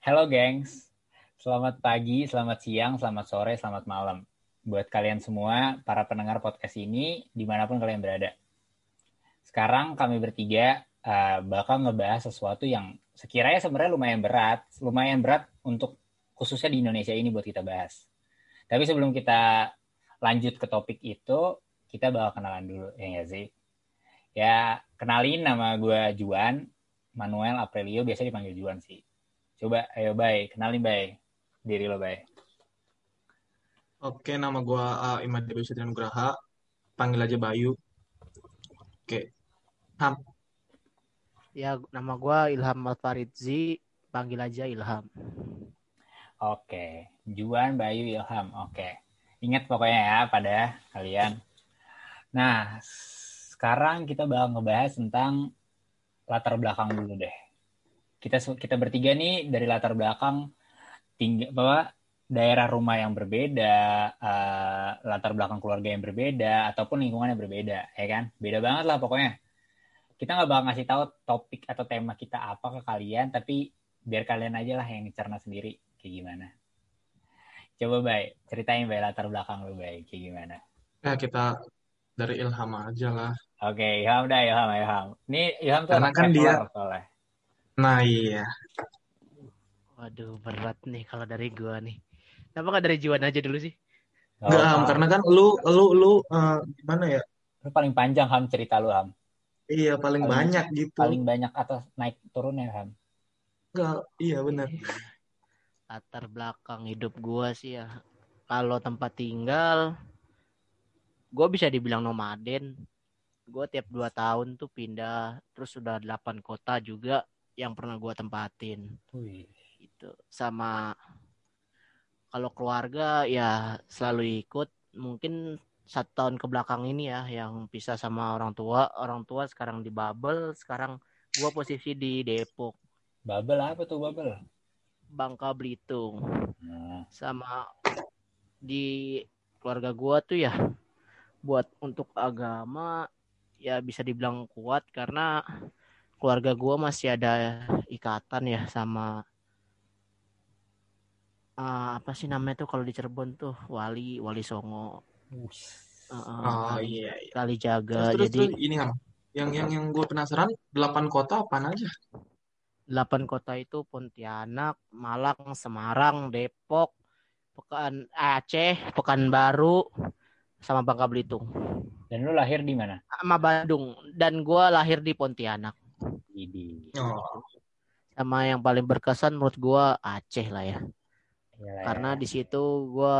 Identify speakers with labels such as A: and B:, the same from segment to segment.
A: Halo gengs, selamat pagi, selamat siang, selamat sore, selamat malam. Buat kalian semua, para pendengar podcast ini, di mana pun kalian berada. Sekarang kami bertiga uh, bakal ngebahas sesuatu yang sekiranya sebenarnya lumayan berat, lumayan berat untuk khususnya di Indonesia ini buat kita bahas. Tapi sebelum kita lanjut ke topik itu, kita bakal kenalan dulu, ya nggak sih? Ya, kenalin nama gue Juan, Manuel Aprilio, biasa dipanggil Juan sih. Coba, ayo Bay, kenalin Bay. Diri lo Bay.
B: Oke, nama gue uh, Imad Dewi Nugraha. Panggil aja Bayu. Oke. Ham.
C: Ya, nama gue Ilham Alfaridzi. Panggil aja Ilham.
A: Oke, Juan, Bayu, Ilham. Oke. Ingat pokoknya ya pada kalian. Nah, sekarang kita bakal ngebahas tentang latar belakang dulu deh kita kita bertiga nih dari latar belakang tinggal bahwa daerah rumah yang berbeda, uh, latar belakang keluarga yang berbeda, ataupun lingkungan yang berbeda, ya kan? Beda banget lah pokoknya. Kita nggak bakal ngasih tahu topik atau tema kita apa ke kalian, tapi biar kalian aja lah yang cerna sendiri kayak gimana. Coba baik, ceritain baik latar belakang lu baik kayak gimana.
B: Ya kita dari Ilham aja lah.
A: Oke, okay, Ilham dah Ilham, Ilham. Ini Ilham tuh
B: Karena kan dia
A: soalnya.
B: Nah iya.
C: Waduh berat nih kalau dari gua nih. Kenapa nggak dari Juan aja dulu sih?
B: Enggak, Ham, karena kan lu lu lu uh, gimana ya?
A: Lu paling panjang Ham cerita lu Ham.
B: Iya, paling, paling banyak gitu.
A: Paling banyak atas naik turunnya Ham.
B: Enggak, iya benar.
C: Latar belakang hidup gua sih ya. Kalau tempat tinggal gua bisa dibilang nomaden. Gue tiap dua tahun tuh pindah, terus sudah delapan kota juga yang pernah gue tempatin. Wih. itu sama kalau keluarga ya selalu ikut. Mungkin satu tahun ke belakang ini ya yang pisah sama orang tua. Orang tua sekarang di Babel sekarang gue posisi di Depok.
A: Babel apa tuh Babel
C: Bangka Belitung. Nah. sama di keluarga gue tuh ya buat untuk agama ya bisa dibilang kuat karena keluarga gue masih ada ikatan ya sama uh, apa sih namanya tuh kalau di Cirebon tuh Wali Wali Songo.
B: Uh, oh iya, iya.
C: Kali jaga.
B: Terus,
C: Jadi
B: terus, ini yang yang yang yang gue penasaran delapan kota apa aja?
C: Delapan kota itu Pontianak, Malang, Semarang, Depok, Pekan Aceh, Pekanbaru, sama Bangka Belitung.
A: Dan lu lahir di mana?
C: Sama Bandung. Dan gue lahir di Pontianak.
A: Idi.
C: Oh. Sama yang paling berkesan menurut gue Aceh lah ya. Yalah, Karena ya. di situ gue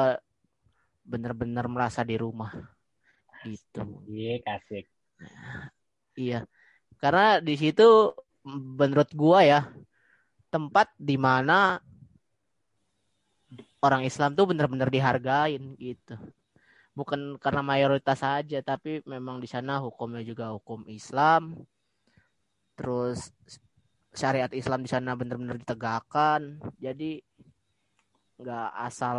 C: bener-bener merasa di rumah. Gitu.
A: Iya kasih.
C: iya. Karena di situ menurut gue ya tempat di mana orang Islam tuh bener-bener dihargain gitu. Bukan karena mayoritas saja, tapi memang di sana hukumnya juga hukum Islam. Terus syariat Islam di sana benar-benar ditegakkan. Jadi nggak asal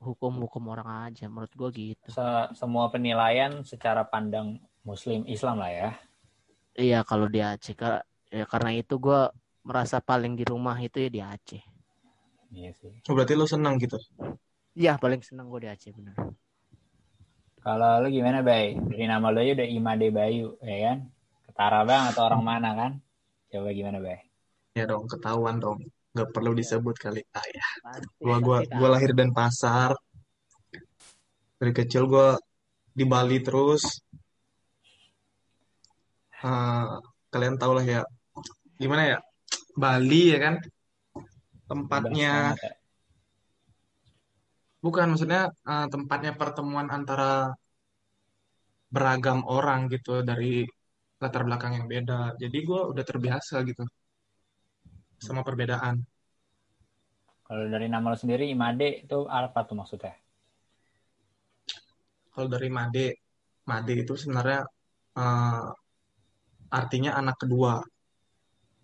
C: hukum-hukum orang aja menurut gue gitu.
A: Se semua penilaian secara pandang Muslim Islam lah ya.
C: Iya kalau di Aceh. Ya, karena itu gue merasa paling di rumah itu ya di Aceh.
A: Iya sih.
B: Oh, berarti lo senang gitu?
C: Iya paling senang gue di Aceh benar
A: kalau lo gimana Bay dari nama lo ya udah Imade Bayu ya kan Ketara bang atau orang mana kan? Coba gimana bay?
B: Ya dong, ketahuan dong. Gak perlu disebut kali. Ah ya. Gua gua gua lahir dan pasar. Dari kecil gua di Bali terus. Uh, kalian tau lah ya. Gimana ya? Bali ya kan? Tempatnya bukan maksudnya uh, tempatnya pertemuan antara beragam orang gitu dari latar belakang yang beda. Jadi gue udah terbiasa gitu sama perbedaan.
A: Kalau dari nama lo sendiri Made itu apa tuh maksudnya?
B: Kalau dari Made Made itu sebenarnya uh, artinya anak kedua.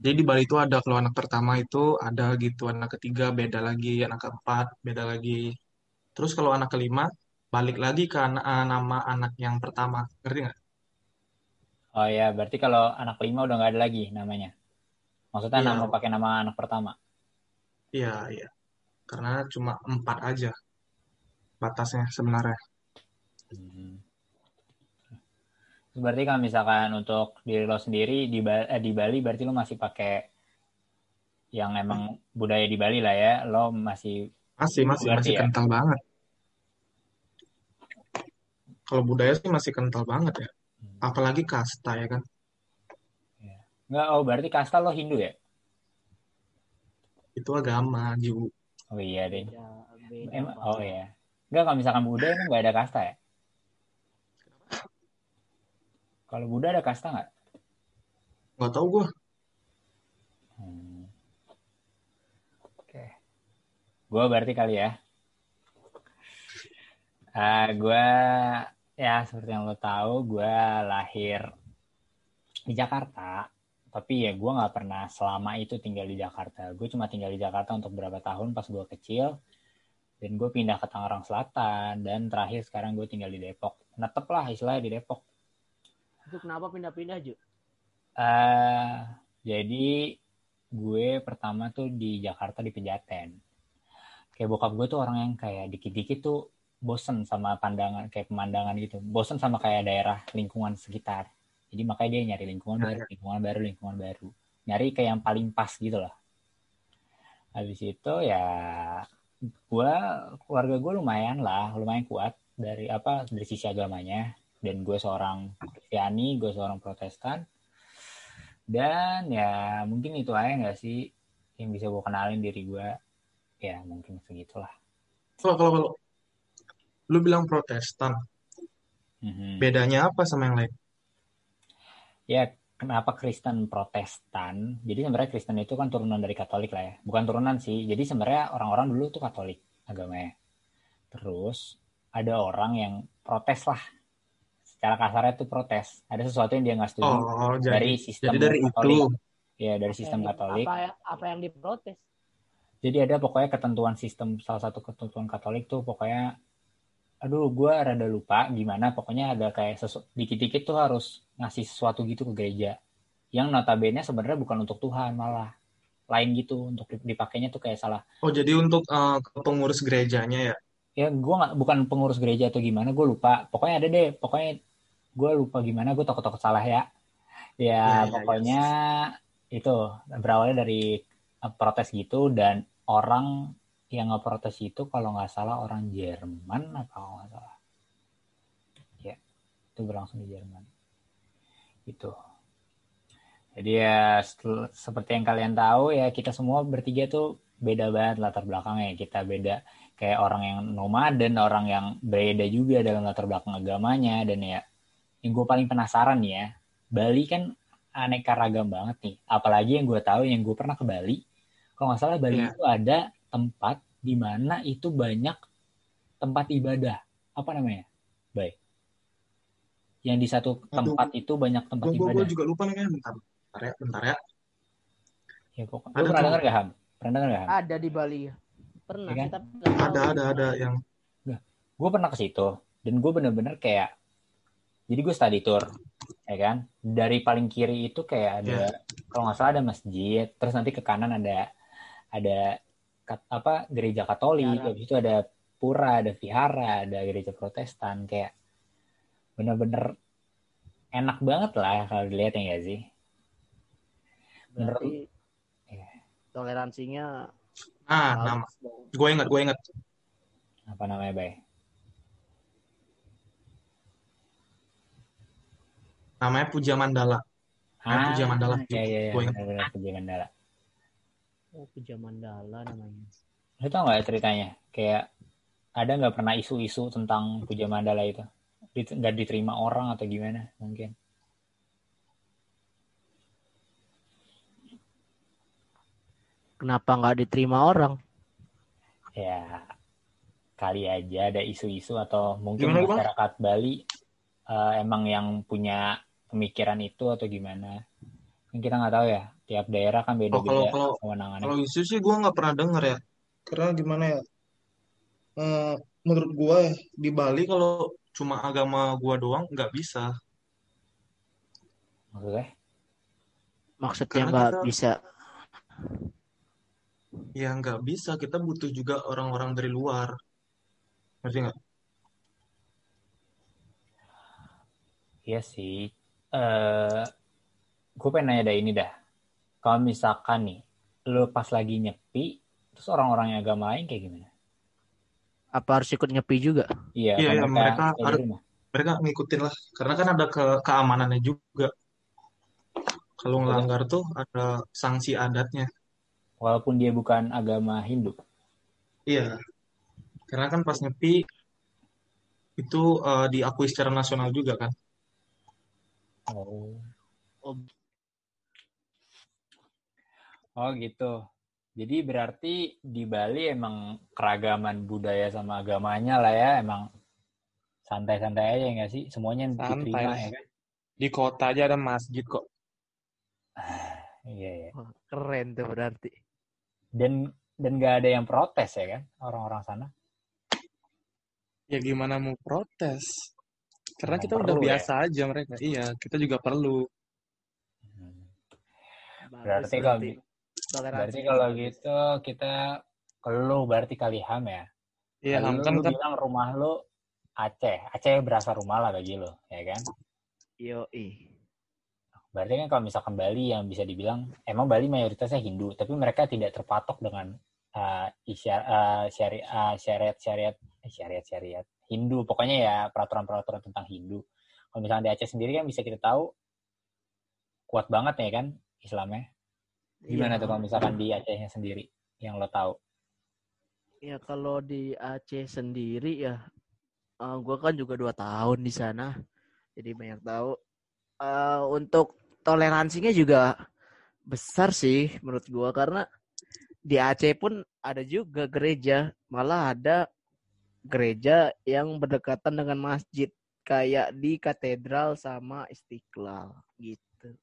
B: Jadi di Bali itu ada kalau anak pertama itu ada gitu anak ketiga beda lagi anak keempat beda lagi. Terus kalau anak kelima balik lagi ke anak, uh, nama anak yang pertama ngerti nggak
A: Oh ya, berarti kalau anak kelima udah nggak ada lagi namanya. Maksudnya
B: Iya.
A: nama pakai nama anak pertama.
B: Iya, iya. Karena cuma empat aja batasnya sebenarnya.
A: Hmm. Berarti kalau misalkan untuk diri lo sendiri di, Ba- eh, di Bali berarti lo masih pakai yang emang budaya di Bali lah ya. Lo masih
B: Masih, masih, masih
A: ya?
B: kental banget. Kalau budaya sih masih kental banget ya. Apalagi kasta ya kan.
A: Enggak, oh berarti kasta lo Hindu ya?
B: Itu agama, Ju.
A: Oh iya deh.
C: Beda, beda,
A: Emang, oh iya. Enggak kalau misalkan Buddha emang nggak ada kasta ya? Kalau Buddha ada kasta nggak?
B: Nggak tahu gue.
A: Hmm. Oke. Gue berarti kali ya. Ah, gue ya seperti yang lo tahu, gue lahir di Jakarta. Tapi ya gue nggak pernah selama itu tinggal di Jakarta. Gue cuma tinggal di Jakarta untuk beberapa tahun pas gue kecil. Dan gue pindah ke Tangerang Selatan. Dan terakhir sekarang gue tinggal di Depok. Netep lah istilahnya di Depok.
C: Itu kenapa pindah-pindah, Ju?
A: eh jadi gue pertama tuh di Jakarta di Pejaten. Kayak bokap gue tuh orang yang kayak dikit-dikit tuh bosen sama pandangan kayak pemandangan gitu. Bosen sama kayak daerah lingkungan sekitar. Jadi makanya dia nyari lingkungan
B: Ya,
A: baru, lingkungan baru, lingkungan baru. Nyari kayak yang paling pas gitu loh. Habis itu ya gue keluarga gue lumayan lah, lumayan kuat dari apa dari sisi agamanya. Dan gue seorang Kristiani, gue seorang Protestan. Dan ya mungkin itu aja nggak sih yang bisa gue kenalin diri gue. Ya mungkin segitulah.
B: Kalau kalau kalau lu bilang Protestan,
A: Mhm.
B: bedanya apa sama yang lain?
A: Ya kenapa Kristen Protestan? Jadi sebenarnya Kristen itu kan turunan dari Katolik lah ya. Bukan turunan sih. Jadi sebenarnya orang-orang dulu tuh Katolik agamanya. Terus ada orang yang protes lah. Secara kasarnya tuh protes. Ada sesuatu yang dia nggak setuju
B: Oh, jadi
A: dari sistem
B: jadi dari
A: Katolik.
B: itu.
A: Ya dari sistem
C: Apa-
A: Katolik.
C: Apa, apa yang diprotes?
A: Jadi ada pokoknya ketentuan sistem salah satu ketentuan Katolik tuh pokoknya aduh gue rada lupa gimana pokoknya ada kayak dikit-dikit tuh harus ngasih sesuatu gitu ke gereja. Yang notabene sebenarnya bukan untuk Tuhan malah lain gitu untuk dipakainya tuh kayak salah.
B: Oh, jadi untuk eh, ke pengurus gerejanya ya.
A: ya gue nggak bukan pengurus gereja atau gimana gue lupa. Pokoknya ada deh pokoknya gue lupa gimana gue takut-takut salah ya.
B: Ya,
A: ya
B: ya,
A: pokoknya itu berawalnya dari uh, protes gitu dan orang yang ngeprotes itu kalau nggak salah orang Jerman apa nggak salah. Ya itu berlangsung di Jerman. Itu jadi ya seperti yang kalian tahu ya kita semua bertiga tuh beda banget latar belakangnya. Kita beda kayak orang yang nomaden orang yang beda juga dalam latar belakang agamanya. Dan ya yang gue paling penasaran ya Bali kan aneka ragam banget nih. Apalagi yang gue tahu yang gue pernah ke Bali kalau nggak salah Bali
B: Iya.
A: itu ada tempat di mana itu banyak tempat ibadah. Apa namanya? Baik. Yang di satu
B: Aduh.
A: tempat itu banyak tempat
B: Gue
A: ibadah.
B: juga lupa nih kan. Bentar, bentar ya, bentar ya.
A: ya pokoknya
B: Ada
A: pernah dengar gak Ham? Pernah dengar gak Ham?
C: Ada di Bali. Pernah
A: Iya kan?
C: tahu
B: Ada, ada, ada yang
A: gue pernah ke situ dan gue bener-bener kayak jadi gue study tour ya kan? Dari paling kiri itu kayak ada kalau nggak salah ada masjid terus nanti ke kanan ada ada kat- apa gereja Katolik habis itu ada pura ada vihara ada gereja Protestan kayak bener-bener enak banget lah kalau dilihat ya nggak sih
C: Berarti
A: Iya.
C: toleransinya
B: Nah, nama. Gue inget, gue inget.
A: apa namanya bay
B: Namanya Puja Mandala. Ah, Puja Mandala.
A: ya ya ya
B: Gue inget.
A: Puja Mandala
C: Oh, Puja Mandala namanya.
A: Lu tau nggak ceritanya? Kayak ada nggak pernah isu-isu tentang Puja Mandala itu? Nggak diterima orang atau gimana? Mungkin.
C: Kenapa nggak diterima orang?
A: Ya kali aja ada isu-isu atau mungkin
B: Gimana, Bang?
A: masyarakat Bali eh, emang yang punya pemikiran itu atau gimana? Kan kita nggak tahu ya. Tiap daerah kan
B: Oh, kalau
A: beda-beda
B: kalau
A: kewenangannya.
B: kalau isu sih gue nggak pernah denger ya. Karena gimana ya? Eh, menurut gue ya, di Bali kalau cuma agama gue doang nggak bisa.
A: Maksudnya?
C: Maksudnya nggak
B: kita-
C: bisa.
B: ya nggak bisa. Kita butuh juga orang-orang dari luar. Ngerti nggak?
A: Iya sih. Eh, gue pengen nanya dah ini dah. Kalau misalkan nih, lu pas lagi nyepi, terus orang-orang yang agama lain kayak gimana?
C: Apa harus ikut nyepi juga?
A: Iya,
B: iya,
A: mereka
B: mereka harus-. Mereka ngikutin lah. Karena kan ada ke keamanannya juga. Kalau ngelanggar tuh ada sanksi adatnya.
A: Walaupun dia bukan agama Hindu.
B: Iya. Karena kan pas nyepi itu eh, diakui secara nasional juga kan.
A: Oh.
C: Oh,
A: Oh gitu. Jadi berarti di Bali emang keragaman budaya sama agamanya lah ya, emang santai-santai aja nggak sih? Semuanya
B: Santai
A: diterima ya kan?
B: Di kota aja ada masjid kok.
A: Iya ya.
C: wah, keren tuh berarti.
A: Dan dan nggak ada yang protes ya kan orang-orang sana?
B: Ya gimana mau protes? Karena
A: Emang
B: kita udah
A: ya?
B: biasa aja mereka. Iya, kita juga perlu.
A: Hmm. Berarti kalau.
C: Toleransi
A: berarti kalau gitu kita lu berarti kali ham ya.
B: Iya, Ham,
A: lu,
B: kan
A: lu
B: kan
A: bilang rumah lu Aceh. Aceh berasa rumah lah bagi lu, ya kan?
C: Yoi.
A: Berarti kan kalau misalkan Bali yang bisa dibilang emang Bali mayoritasnya Hindu, tapi mereka tidak terpatok dengan uh, isyar, uh, syari, uh, syariat syariat eh, syariat syariat Hindu. Pokoknya ya peraturan-peraturan tentang Hindu. Kalau misalnya di Aceh sendiri kan bisa kita tahu kuat banget ya kan Islamnya. Gimana
C: Iya.
A: tuh kalau misalkan di Acehnya sendiri yang lo tahu?
C: Ya kalau di Aceh sendiri ya, eh gue kan juga dua tahun di sana, jadi banyak tahu. Eh untuk toleransinya juga besar sih menurut gue karena di Aceh pun ada juga gereja, malah ada gereja yang berdekatan dengan masjid kayak di katedral sama istiqlal gitu.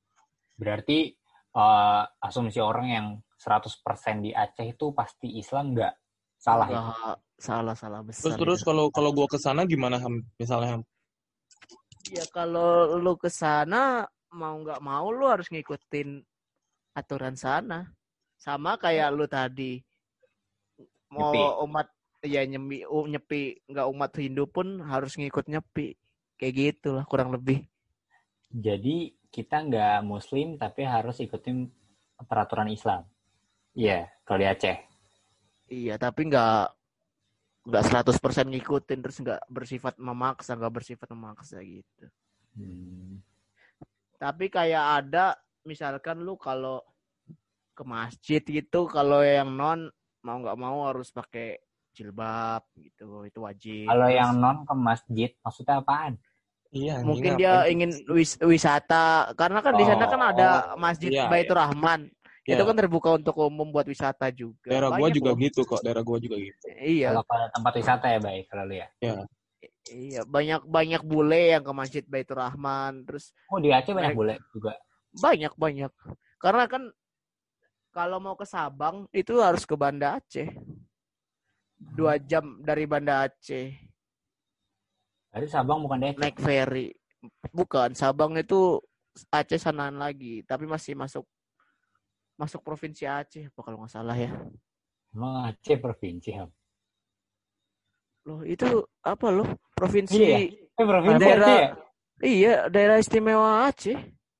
A: Berarti uh, asumsi orang yang 100% di Aceh itu pasti Islam nggak salah ya?
C: Nggak salah-salah
B: terus
C: besar.
B: terus
C: itu.
B: kalau kalau gua ke sana gimana Ham? Misalnya Ham?
C: Ya kalau lu ke sana mau nggak mau lu harus ngikutin aturan sana. Sama kayak lu tadi mau
A: Nyepi.
C: umat ya nyepi u- nyepi nggak umat Hindu pun harus ngikut nyepi. Kayak gitulah kurang lebih.
A: Jadi kita nggak Muslim tapi harus ikutin peraturan Islam. Iya, kalau di Aceh.
C: Iya, tapi nggak nggak 100% ngikutin terus nggak bersifat memaksa, nggak bersifat memaksa gitu.
A: Hmm.
C: Tapi kayak ada misalkan lu kalau ke masjid gitu kalau yang non mau nggak mau harus pakai jilbab gitu itu wajib.
A: Kalau yang non ke masjid maksudnya apaan?
B: Iya,
C: mungkin
B: apa
C: dia
B: itu?
C: ingin wis- wisata karena kan di sana kan ada
B: Oh,
C: masjid
B: iya,
C: Baitur Rahman.
B: Iya.
C: Itu kan terbuka untuk umum buat wisata juga.
B: Daerah gua juga
C: loh.
B: gitu kok, daerah gua juga gitu.
C: Iya.
A: Kalau ke tempat wisata ya baik kalau ya.
C: Iya, banyak banyak bule yang ke masjid Baitur Rahman, terus
A: Oh di Aceh banyak bule juga.
C: banyak banyak. Karena kan kalau mau ke Sabang itu harus ke Banda Aceh. Dua jam dari Banda Aceh
A: Berarti Sabang bukan di Aceh.
C: naik ferry. Bukan, Sabang itu Aceh sanaan lagi, tapi masih masuk masuk provinsi Aceh apa kalau nggak salah ya.
A: Emang Aceh provinsi Ham.
C: Loh, itu apa loh? Provinsi
A: Iya. Eh provinsi
C: Daerah-
A: Aceh ya?
C: Iya, daerah istimewa Aceh.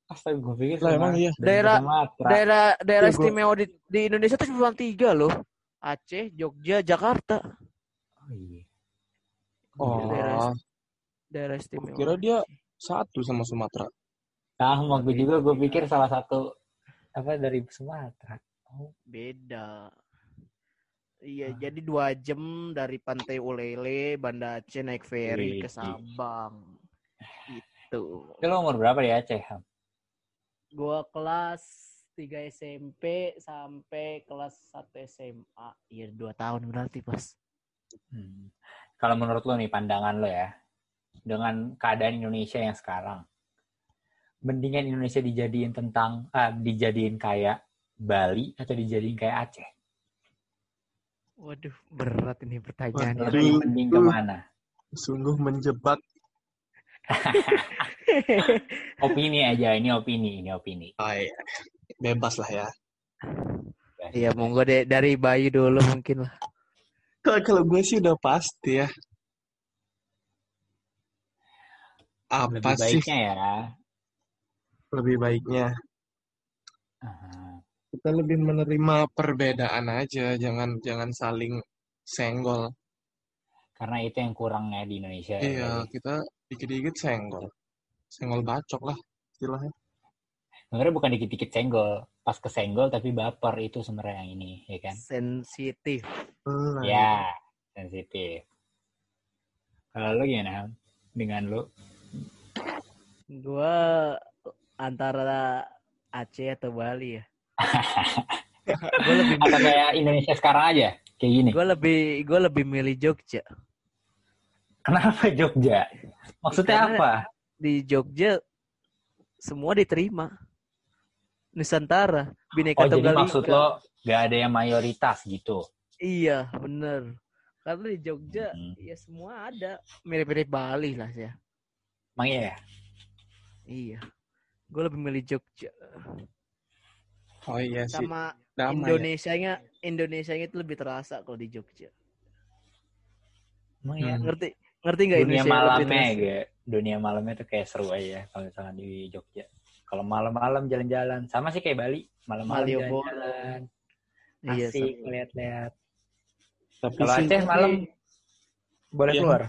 A: Astaga gue pikir
B: Lah, emang iya.
C: Daerah-
A: Sumatera.
C: Daerah daerah
B: Iya,
C: istimewa di, di Indonesia tuh cuma tiga loh. Aceh, Jogja, Jakarta.
A: Oh, iya.
B: Oh,
C: daerah- Daerah istimewa.
B: kira dia-
C: Aceh.
B: satu sama Sumatera.
A: Sama gue juga gue pikir salah satu apa dari Sumatera. Oh,
C: beda. Iya, jadi dua jam dari Pantai Ulele, Banda Aceh naik ferry ke. Sabang. Itu.
A: itu lo umur berapa di Aceh Ham?
C: Gua kelas 3 SMP sampai kelas 1 SMA. Iya, dua tahun berarti, Pas.
A: Hmm. Kalau menurut lo nih pandangan lo ya, dengan keadaan Indonesia yang sekarang, mendingan Indonesia dijadiin tentang, ah, dijadiin kayak Bali atau dijadiin kayak Aceh?
C: Waduh, berat ini pertanyaannya.
B: Waduh.
A: Mending ke mana?
B: Sungguh menjebak.
A: Opini aja, ini opini, ini opini.
B: Ah, iya. Bebas lah ya.
C: Iya, monggo deh dari Bayu dulu mungkin lah.
B: Kalau kalau gue sih udah pasti ya.
A: Lebih
B: Apa sih
A: baiknya ya.
B: lebih baiknya?
A: Aha.
B: Kita lebih menerima perbedaan aja, jangan jangan saling senggol.
A: Karena itu yang kurangnya di Indonesia. ya,
B: Iya,
A: tadi.
B: kita dikit-dikit senggol. Senggol bacok lah istilahnya.
A: Sebenarnya bukan dikit-dikit senggol. Pas kesenggol tapi baper itu sebenarnya yang ini, ya kan?
C: Sensitif.
A: Ya, sensitif. Kalau lu gimana? Dengan lu?
C: Gua antara Aceh atau Bali ya. gue lebih
A: Atau kayak Indonesia sekarang aja? Kayak gini.
C: gue lebih gue lebih milih Jogja.
A: Kenapa Jogja? Maksudnya
C: Karena-
A: apa?
C: Di Jogja semua diterima. Nusantara, Bineka
A: Oh, jadi
C: Tunggal
A: maksud
C: Ika.
A: lo gak ada yang mayoritas gitu?
C: Iya, bener. Karena di Jogja
A: Hmm.
C: ya semua ada. Mirip-mirip Bali lah ya.
A: Emang iya ya?
C: Iya. Gue lebih milih Jogja.
B: Oh iya sih,
C: Sama
B: damai ya.
C: Indonesianya, Indonesianya itu lebih terasa kalau di Jogja.
A: Emang iya?
B: Hmm.
C: Ngerti? Ngerti nggak
A: Dunia
C: Indonesia
A: malamnya ya, dunia malamnya tuh kayak seru aja kalau misalkan di Jogja. Kalau malam-malam jalan-jalan, sama sih kayak Bali, malam-malam jalan-jalan,
C: Iya,
A: asik lihat-lihat.
B: Tapi
A: Kalau
B: sih,
A: Aceh malam boleh
B: Iya.
A: keluar.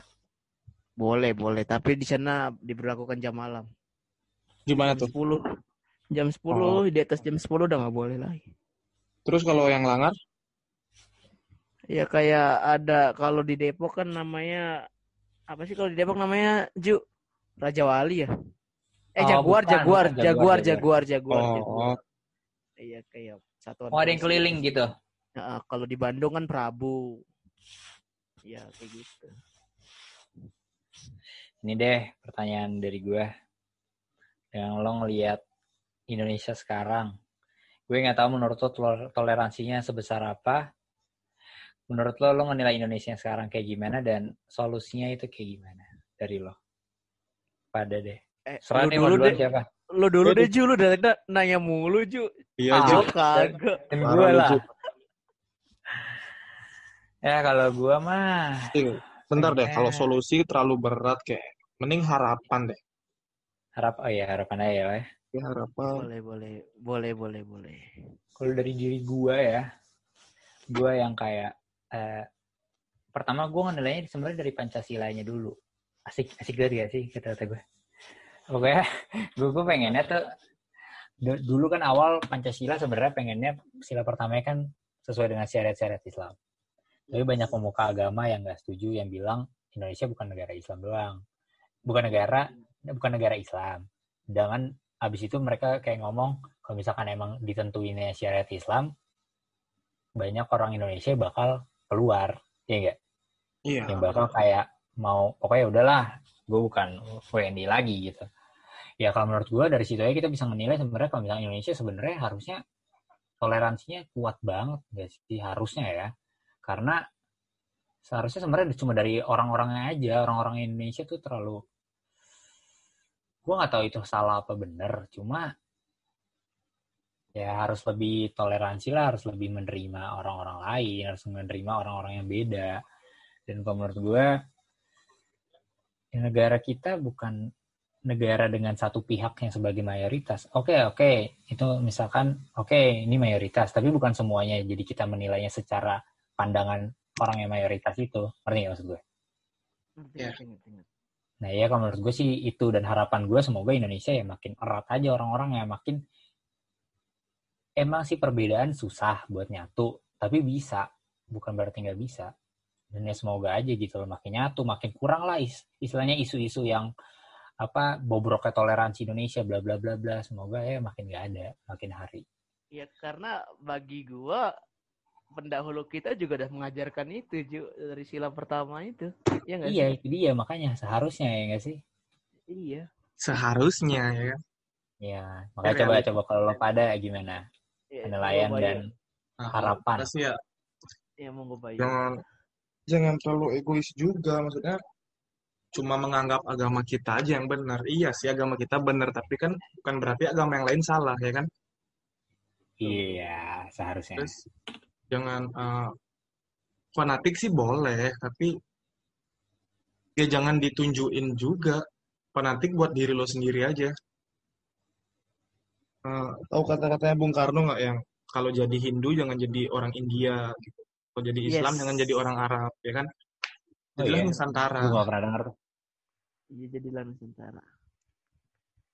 C: Boleh, boleh. Tapi di sana diberlakukan jam malam.
B: Gimana
C: Jam
B: tuh?
C: 10. Jam 10, di atas jam 10 udah nggak boleh lagi.
B: Terus kalau yang langar?
C: Ya kayak ada kalau di Depok kan namanya apa sih kalau di Depok namanya Ju Raja Wali ya? Eh
A: Oh,
C: Jaguar,
A: bukan,
C: Jaguar,
A: bukan,
C: Jaguar,
A: Jaguar,
C: Jaguar, Jaguar,
B: Oh,
C: Jaguar. Iya kayak satuan.
A: Oh, ada yang keliling gitu.
C: Nah, kalau di Bandung kan Prabu. Ya kayak gitu.
A: Ini deh pertanyaan dari gue. Yang lo ngelihat Indonesia sekarang. Gue nggak tahu menurut lo tol- toleransinya sebesar apa. Menurut lo, lo ngenilai Indonesia yang sekarang kayak gimana dan solusinya itu kayak gimana dari lo? Pada deh.
C: Eh,
A: Serah mau
C: dulu
A: duluan
C: deh,
A: siapa?
C: lu dulu
B: Aduh.
C: deh Ju, lu dari tadi nanya mulu Ju.
B: Iya,
A: Ah,
B: Ju.
C: Kagak.
A: Gue lah. Ya kalau gue mah
B: Bentar deh, kalau
A: Pengen.
B: solusi terlalu berat kayak mending harapan deh.
A: Harap oh ya harapan aja ya.
B: Ya, harapan.
C: Boleh, boleh, boleh, boleh, boleh.
A: Kalau dari diri gue ya, gue yang kayak eh, pertama gue ngenilainya sebenarnya dari Pancasilanya dulu. Asik, asik banget gak sih kata-kata gue. Pokoknya gue, gue pengennya tuh du- dulu kan awal Pancasila sebenarnya pengennya sila pertamanya kan sesuai dengan syariat-syariat Islam. Tapi banyak pemuka agama yang gak setuju yang bilang Indonesia bukan negara Islam doang. Bukan negara bukan negara Islam. Dengan abis itu mereka kayak ngomong kalau misalkan emang ditentuinnya syariat Islam, banyak orang Indonesia bakal keluar, ya enggak?
B: Iya.
A: Yang bakal kayak mau, pokoknya udahlah, gue bukan WNI lagi gitu. Ya kalau menurut gue dari situ aja kita bisa menilai sebenarnya kalau misalnya Indonesia sebenarnya harusnya toleransinya kuat banget, gak sih? Harusnya ya. Karena seharusnya sebenarnya cuma dari orang-orangnya aja, orang-orang Indonesia tuh terlalu gue nggak tahu itu salah apa bener cuma ya harus lebih toleransi lah harus lebih menerima orang-orang lain harus menerima orang-orang yang beda. Dan kalau menurut gue ya negara kita bukan negara dengan satu pihak yang sebagai mayoritas. Oke oke itu misalkan oke ini mayoritas tapi bukan semuanya. Jadi kita menilainya secara pandangan orang yang mayoritas itu. Ngerti nggak maksud gue
C: Ngerti,
B: Iya.
C: ngerti, ngerti, ngerti.
A: Nah ya kalau menurut gue sih itu dan harapan gue semoga Indonesia ya makin erat aja orang-orang yang makin emang sih perbedaan susah buat nyatu tapi bisa. Bukan berarti nggak bisa. Dan ya semoga aja gitu loh makin nyatu makin kurang lah is- istilahnya isu-isu yang apa bobroknya toleransi Indonesia bla bla bla bla. Semoga ya makin nggak ada makin hari.
C: Ya karena bagi gua pendahulu kita juga udah mengajarkan itu Ju dari sila pertama itu. Iya nggak
A: iya
C: sih?
A: itu dia makanya seharusnya ya nggak sih
C: Iya.
B: Seharusnya ya
A: ya makanya
B: Ya,
A: coba
B: realita.
A: coba kalau lo pada gimana
C: Ya,
A: penilaian
C: gua
A: dan
B: Nah,
A: Harapan.
B: ya
C: ya mau gue bayar.
B: jangan jangan terlalu egois juga maksudnya cuma menganggap agama kita aja yang benar. Iya sih agama kita benar, tapi kan bukan berarti agama yang lain salah ya kan?
A: Iya, seharusnya.
B: Terus jangan eh, fanatik sih boleh, tapi ya jangan ditunjukin juga. Fanatik buat diri lo sendiri aja. Eh, tahu kata-katanya Bung Karno nggak yang kalau jadi Hindu jangan jadi orang India gitu. Kalau jadi Islam
C: Yes.
B: jangan jadi orang Arab, ya kan?
A: Oh
B: Jadilah
A: iya.
B: Nusantara.
A: Gue gak pernah denger.
C: Iya jadilah Nusantara.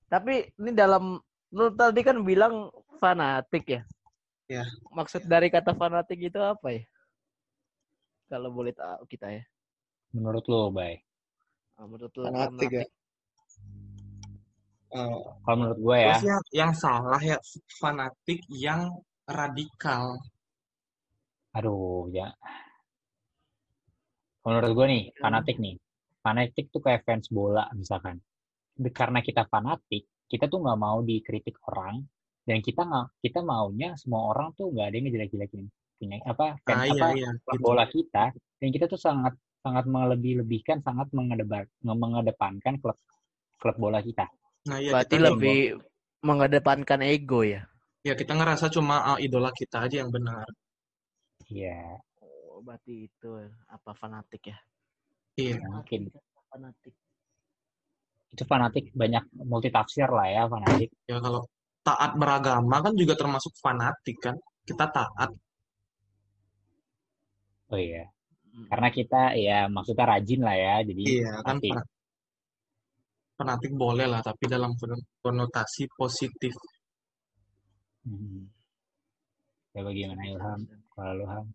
C: Tapi ini dalam lu tadi kan bilang fanatik ya.
B: Ya.
C: Maksud dari kata fanatik itu apa ya? Kalau boleh tahu kita ya.
A: Menurut lo, Bay?
C: Ah, Menurut lu
B: Fanatik ya. Eh,
A: Kalau menurut gue ya,
B: yang, yang salah ya fanatik yang radikal.
A: aduh, ya. Kalau menurut gue nih, fanatik nih. Fanatik tuh kayak fans bola misalkan. Karena kita fanatik, kita tuh nggak mau dikritik orang, dan kita nggak kita maunya semua orang tuh nggak ada yang ngejelek-jelekin punya apa fans
B: Ah, iya,
A: apa
B: iya, gitu.
A: bola kita dan kita tuh sangat sangat melebih-lebihkan sangat mengedepan mengedepankan klub klub bola kita
B: Nah, iya
C: Berarti
B: kita
C: lebih mengedepankan ego ya.
B: ya kita ngerasa cuma ah, idola kita aja yang benar.
A: iya
C: Oh, berarti itu apa fanatik ya?
B: Iya.
A: mungkin
C: Fanatik.
A: itu fanatik banyak multitafsir lah ya fanatik
B: Ya kalau taat beragama kan juga termasuk fanatik kan. Kita taat.
A: oh iya
C: Mm.
A: karena kita ya maksudnya rajin lah ya jadi
B: Iya kan
A: fanatik.
B: fanatik. Fanatik boleh lah tapi dalam kon- konotasi positif.
A: Hmm. ya bagaimana Ilham kalau lu Ham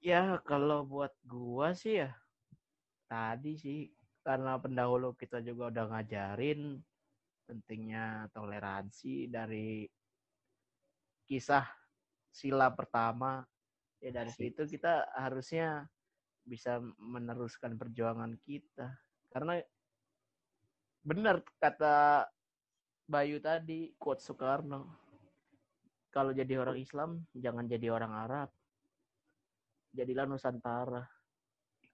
C: Ya kalau buat gua sih ya tadi sih karena pendahulu kita juga udah ngajarin pentingnya toleransi dari kisah sila pertama. Ya dari
A: Asik.
C: situ kita harusnya bisa meneruskan perjuangan kita. Karena benar kata Bayu tadi quote Soekarno kalau jadi orang Islam jangan jadi orang Arab. Jadilah Nusantara.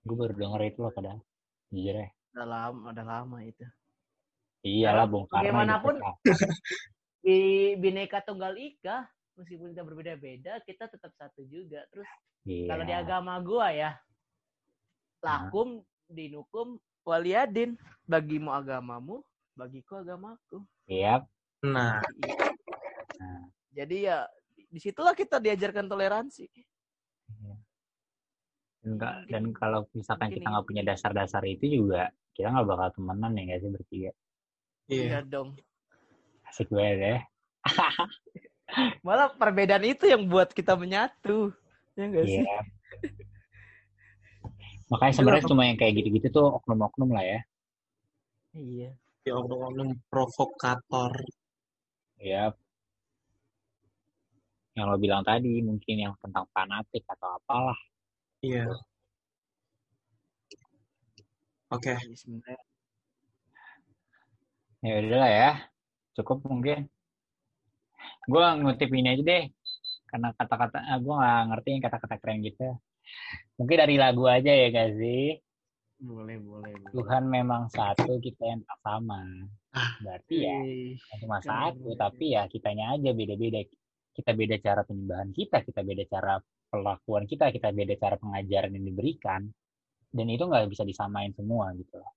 A: Gue baru denger itu loh padahal. Jujur ya.
C: Udah lama udah lama itu
A: iyalah Bung Karno
C: bagaimanapun, di bineka tunggal ika meskipun kita berbeda-beda kita tetap satu juga. Terus
A: Iya.
C: kalau di agama gua ya lakum dinukum waliyadin bagimu agamamu bagiku agamaku.
A: Iya.
B: Nah,
A: Nah,
C: jadi ya di situlah kita diajarkan toleransi.
A: Dan, nggak-
C: Mungkin-
A: dan kalau misalkan
C: mungkin
A: kita nggak punya dasar-dasar itu juga kita nggak bakal temenan ya nggak sih bertiga
B: iya.
C: iya dong.
A: Asik banget ya.
C: Malah perbedaan itu yang buat kita menyatu. Ya enggak sih?
A: Iya makanya sebenarnya cuma yang kayak gitu-gitu tuh oknum-oknum lah ya.
C: Iya.
B: Ya oknum provokator.
A: ya yang lo bilang tadi mungkin yang tentang fanatik atau apalah.
B: Iya. Oke.
C: Jadi sebenarnya
A: ya udahlah ya cukup mungkin. Gue ngutip ini aja deh karena kata-kata ah, gue nggak ngerti yang kata-kata keren gitu. Mungkin dari lagu aja ya gak sih
C: boleh boleh boleh.
A: Tuhan memang satu kita yang tak sama. Berarti ya cuma satu tapi ya kitanya aja beda-beda. Kita beda cara penyembahan kita kita beda cara perlakuan kita kita beda cara pengajaran yang diberikan. Dan itu nggak bisa disamain semua gitu loh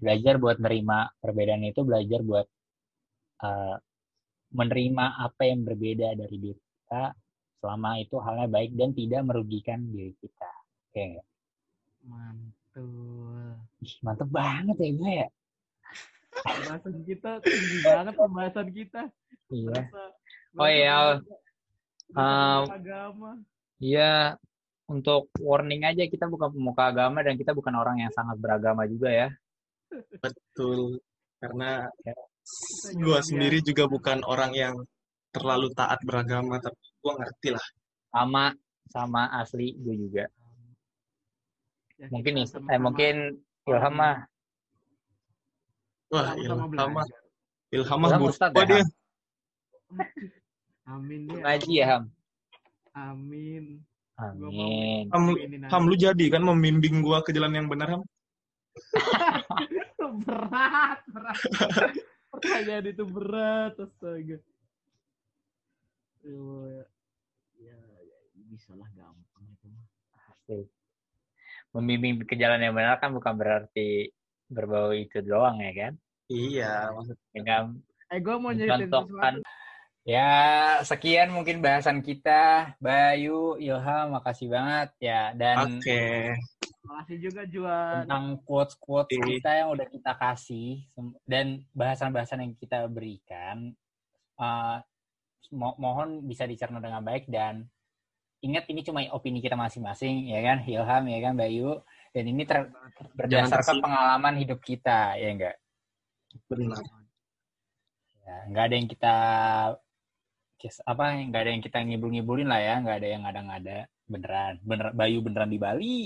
A: belajar buat nerima perbedaan itu belajar buat eh, menerima apa yang berbeda dari diri kita selama itu halnya baik dan tidak merugikan diri kita. Oke. Nggak?
C: mantul.
A: Ih, mantep banget ya gue ya?
C: Pembahasan kita tinggi banget pembahasan kita.
A: Iya.
C: Berasa-
A: Oh iya, um,
C: agama.
A: Iya, untuk warning aja kita bukan pemuka agama dan kita bukan orang yang sangat beragama juga ya.
B: Betul. Karena
A: Ya.
B: gue sendiri juga bukan orang yang terlalu taat beragama, tapi gue ngerti lah.
A: Sama sama asli gue juga.
C: Ya,
A: Mungkin nih, eh, mungkin Ilham mah
B: Wah, Ilham mah,
C: belajar.
B: Ilham mah gua
A: ya,
B: dia.
A: Ham?
C: amin deh
A: ngaji ya Ham.
C: amin
A: Amin.
B: Ham. Ham, lu jadi kan membimbing gua ke jalan yang benar, Ham?
C: berat berat pertanyaan itu berat astaga Eh, ya, ya bisa lah gampang itu mah.
A: Membimbing ke jalan yang benar kan bukan berarti berbau itu doang ya kan?
B: Iya, maksud
A: Dengan
D: Eh, gue mau nyeritain sesuatu.
A: ya sekian mungkin bahasan kita Bayu Ilham makasih banget ya dan
B: Oke.
D: Makasih juga Juan.
A: tentang quotes quotes
B: Oke.
A: kita yang udah kita kasih dan bahasan-bahasan yang kita berikan eh, mo- mohon bisa dicerna dengan baik dan ingat ini cuma opini kita masing-masing ya kan Ilham ya kan Bayu dan ini ter- berdasarkan pengalaman hidup kita ya enggak
B: Benar.
A: ya nggak ada yang kita apa nggak ada yang kita ngibul-ngibulin lah ya nggak ada yang ngada-ngada beneran bener Bayu beneran di Bali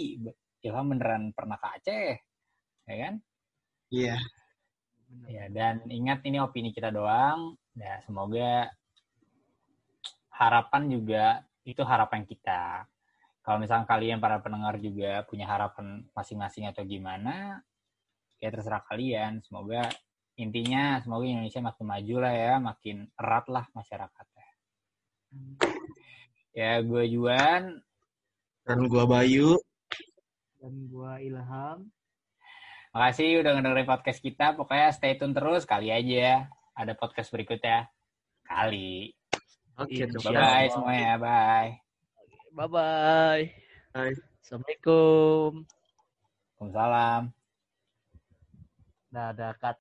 A: Ilham beneran pernah ke Aceh ya kan?
B: Iya.
A: ya dan ingat ini opini kita doang ya semoga harapan juga itu harapan kita. Kalau misalnya kalian para pendengar juga punya harapan masing-masing atau gimana ya terserah kalian. Semoga intinya semoga Indonesia makin maju lah ya makin erat lah masyarakatnya. Ya gue Juan.
B: Dan gua Bayu.
D: Dan gue Ilham.
A: makasih udah ngedengerin podcast kita pokoknya stay tune terus kali aja ada podcast berikutnya kali
B: Oke,
C: Insya
B: tuh.
A: bye bye semuanya bye
C: Bye bye.
B: Bye.
C: Assalamualaikum.
A: Waalaikumsalam
C: Nah, ada cut.